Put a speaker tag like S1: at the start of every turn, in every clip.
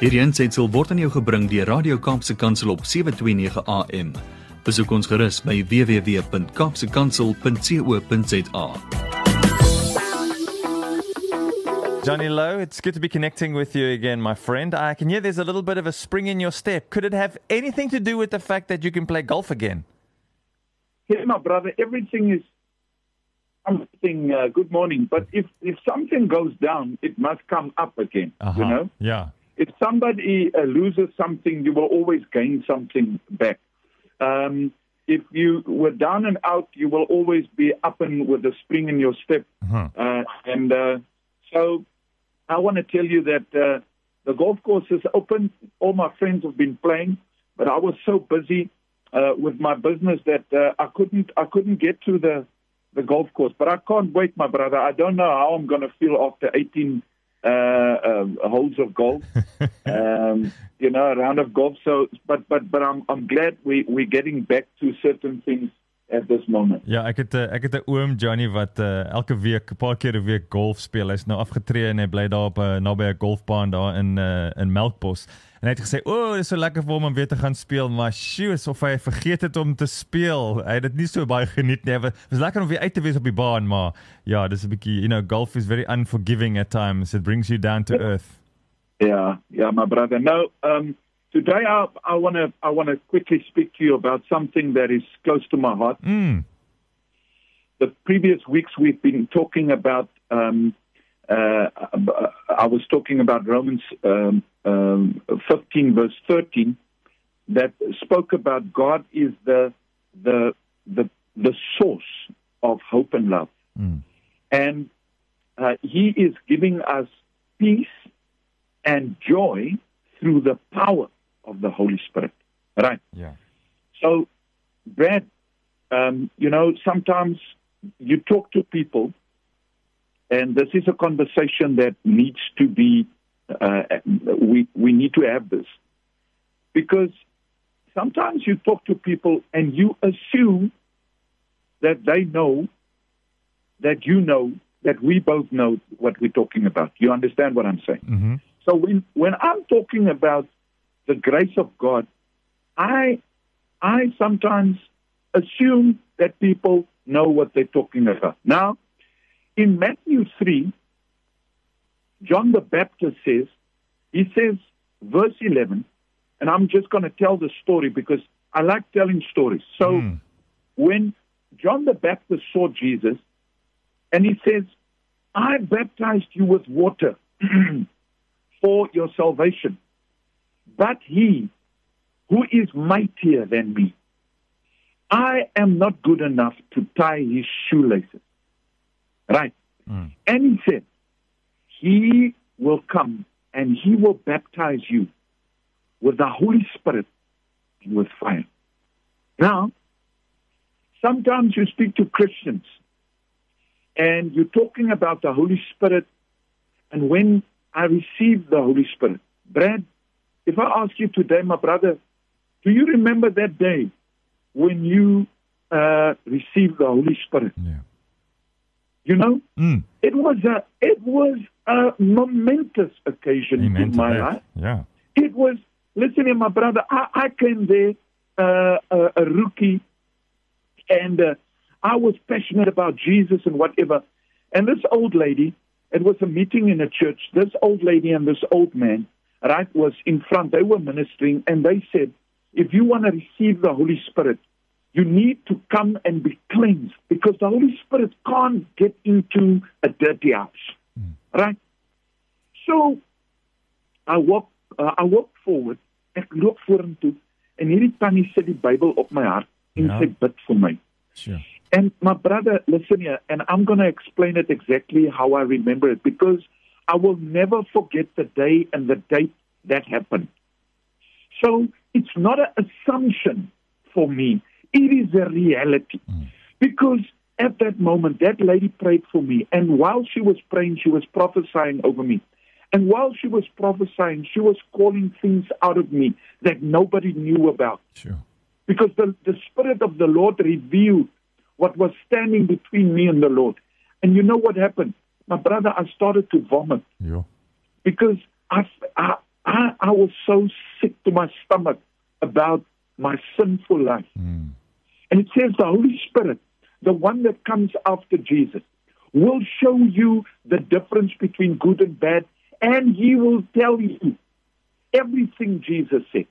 S1: Hierdie aanseit sal word aan jou gebring deur Radio Kaapse Kansel op 7:29 AM. Besoek ons gerus by www.kapsekansel.co.za.
S2: Johnny Lowe, it's good to be connecting with you again, my friend. I can hear there's a little bit of a spring in your step. Could it have anything to do with the fact that you can play golf again?
S3: Yeah, my brother, everything is something. Uh, good morning, but if if something goes down, it must come up again.
S2: Uh-huh.
S3: You know,
S2: Yeah.
S3: If somebody uh, loses something, you will always gain something back. Um, if you were down and out, you will always be up and with a spring in your step.
S2: Uh-huh.
S3: Uh, and uh, so, I want to tell you that uh, the golf course is open. All my friends have been playing, but I was so busy uh, with my business that uh, I couldn't I couldn't get to the the golf course. But I can't wait, my brother. I don't know how I'm going to feel after 18 uh, um, holes of golf. um, you know, a round of golf. So, but but but I'm I'm glad we we're getting back to certain things at this moment.
S2: Ja, ek het 'n ek het 'n oom Johnny wat uh, elke week 'n paar keer 'n week golf speel. Hy's nou afgetree en hy bly daar op 'n uh, naby 'n golfbaan daar in uh, in Melkbos. En hy het gesê, "O, oh, dit is so lekker vir hom om weer te gaan speel, maar sjoe, asof hy vergeet het om te speel. Hy het dit nie so baie geniet nie. Dit was lekker om weer uit te wees op die baan, maar ja, dis 'n bietjie, you know, golf is very unforgiving at times. It brings you down to earth."
S3: Yeah, yeah, my brother. No, um, today I, I want to I want to quickly speak to you about something that is close to my heart.
S2: Mm.
S3: The previous weeks we've been talking about. Um, uh, I was talking about Romans um, um, 15 verse 13 that spoke about God is the the the the source of hope and love,
S2: Mm.
S3: and uh, He is giving us peace and joy through the power of the Holy Spirit. Right.
S2: Yeah.
S3: So, Brad, um, you know, sometimes you talk to people, and this is a conversation that needs to be, uh, we, we need to have this. Because sometimes you talk to people and you assume that they know, that you know, that we both know what we're talking about. You understand what I'm saying?
S2: Mhm.
S3: So when when I'm talking about the grace of God, I I sometimes assume that people know what they're talking about. Now, in Matthew three, John the Baptist says, he says, verse eleven, and I'm just going to tell the story because I like telling stories. So
S2: Mm.
S3: when John the Baptist saw Jesus, and he says, I baptized you with water for your salvation, but he who is mightier than me, I am not good enough to tie his shoelaces. Right?
S2: Mm.
S3: And he said, He will come and he will baptize you with the Holy Spirit and with fire. Now, sometimes you speak to Christians and you're talking about the Holy Spirit, and when I received the Holy Spirit, Brad, if I ask you today, my brother, do you remember that day when you uh, received the Holy Spirit?
S2: Ja.
S3: You know,
S2: Mm.
S3: it was a it was a momentous occasion
S2: Amen
S3: in my
S2: that.
S3: life.
S2: Yeah,
S3: It was listen here, my brother. I, I came there uh, a, a rookie, and uh, I was passionate about Jesus and whatever. And this old lady, it was a meeting in a church. This old lady and this old man, right, was in front. They were ministering, and they said, "If you want to receive the Holy Spirit, you need to come and be cleansed because the Holy Spirit can't get into a dirty house, right?" So I walk uh, I walk forward. Ek loop vorentoe en hierdie tannie sit die Bybel op my hart en
S2: Ja.
S3: sy bid vir my.
S2: Sure.
S3: And my brother, listen here, and I'm going to explain it exactly how I remember it because I will never forget the day and the date that happened. So it's not an assumption for me. It is a reality. Mm. Because at that moment, that lady prayed for me. And while she was praying, she was prophesying over me. And while she was prophesying, she was calling things out of me that nobody knew about
S2: Sure.
S3: because the, the Spirit of the Lord revealed what was standing between me and the Lord. And you know what happened? My brother, I started to vomit
S2: Ja.
S3: because I, I, I, I was so sick to my stomach about my sinful life.
S2: Mm.
S3: And it says the Holy Spirit, the one that comes after Jesus, will show you the difference between good and bad, and he will tell you everything Jesus said.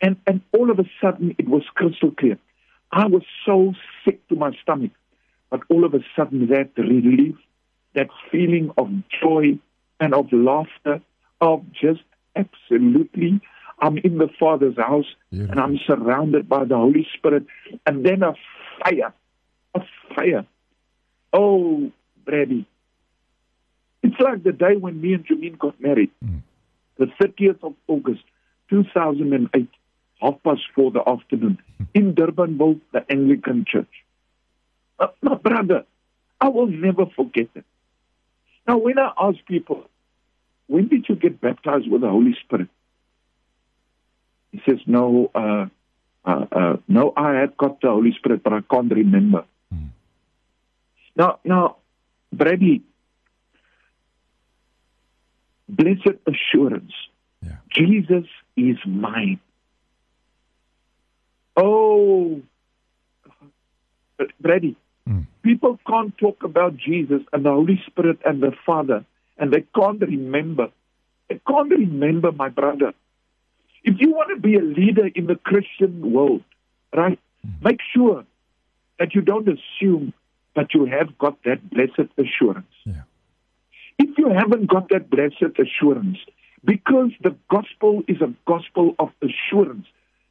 S3: And, and all of a sudden, it was crystal clear. I was so sick to my stomach, but all of a sudden, that relief, that feeling of joy and of laughter, of just absolutely, I'm in the Father's house
S2: Beautiful.
S3: and I'm surrounded by the Holy Spirit, and then a fire, a fire. Oh, Brady, it's like the day when me and Jameen got married,
S2: Mm.
S3: the 30th of August, 2008, half past four the afternoon, in Durbanville, the Anglican Church. Uh, my brother, I will never forget it. Now, when I ask people, when did you get baptized with the Holy Spirit? He says, no, uh, uh, uh, no, I had got the Holy Spirit, but I can't remember.
S2: Mm.
S3: Now, now, Brady, blessed assurance,
S2: Yeah.
S3: Jesus is mine. Oh, Brady,
S2: Mm.
S3: people can't talk about Jesus and the Holy Spirit and the Father, and they can't remember. They can't remember, my brother. If you want to be a leader in the Christian world, right, make sure that you don't assume that you have got that blessed assurance.
S2: Yeah.
S3: If you haven't got that blessed assurance, because the gospel is a gospel of assurance,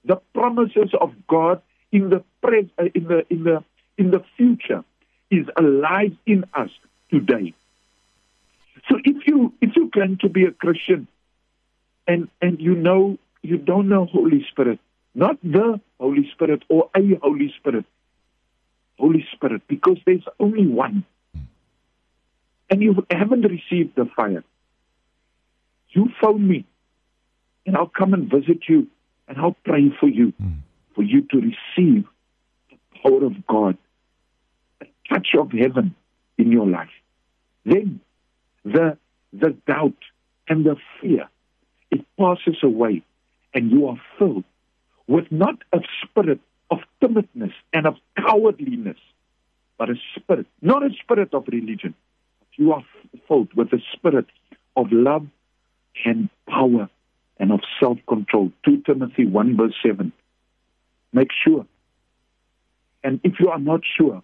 S3: the promises of God in the pres- uh, in the in the in the future is alive in us today. So if you if you claim to be a Christian and and you know you don't know Holy Spirit, not the Holy Spirit or a Holy Spirit, Holy Spirit, because there's only one, and you haven't received the fire, you phone me, and I'll come and visit you, and I'll pray for you,
S2: Mm.
S3: for you to receive the power of God, touch of heaven in your life. Then the the doubt and the fear it passes away, and you are filled with not a spirit of timidness and of cowardliness, but a spirit, not a spirit of religion. You are filled with a spirit of love and power and of self control. 2 Timothy 1 verse 7. Make sure. And if you are not sure,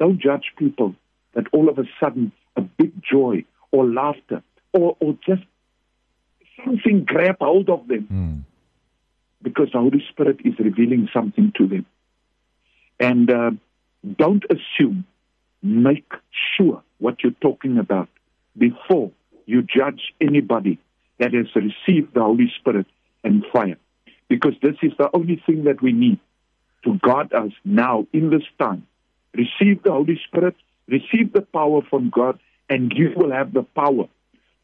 S3: don't judge people that all of a sudden a big joy or laughter or, or just something grab hold of them
S2: Mm.
S3: because the Holy Spirit is revealing something to them. And uh, don't assume, make sure what you're talking about before you judge anybody that has received the Holy Spirit and fire. Because this is the only thing that we need to guard us now in this time. Receive the Holy Spirit, receive the power from God, and you will have the power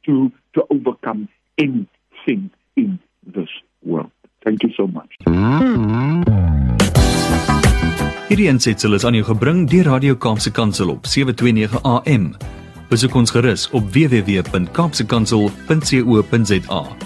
S3: to, to overcome anything in this world. Thank you so much.
S1: Hierdie aansetsel is aan jou gebring deur Radio Kaapse Kansel op 729 AM. Besoek ons gerus op www.kaapsekansel.co.za.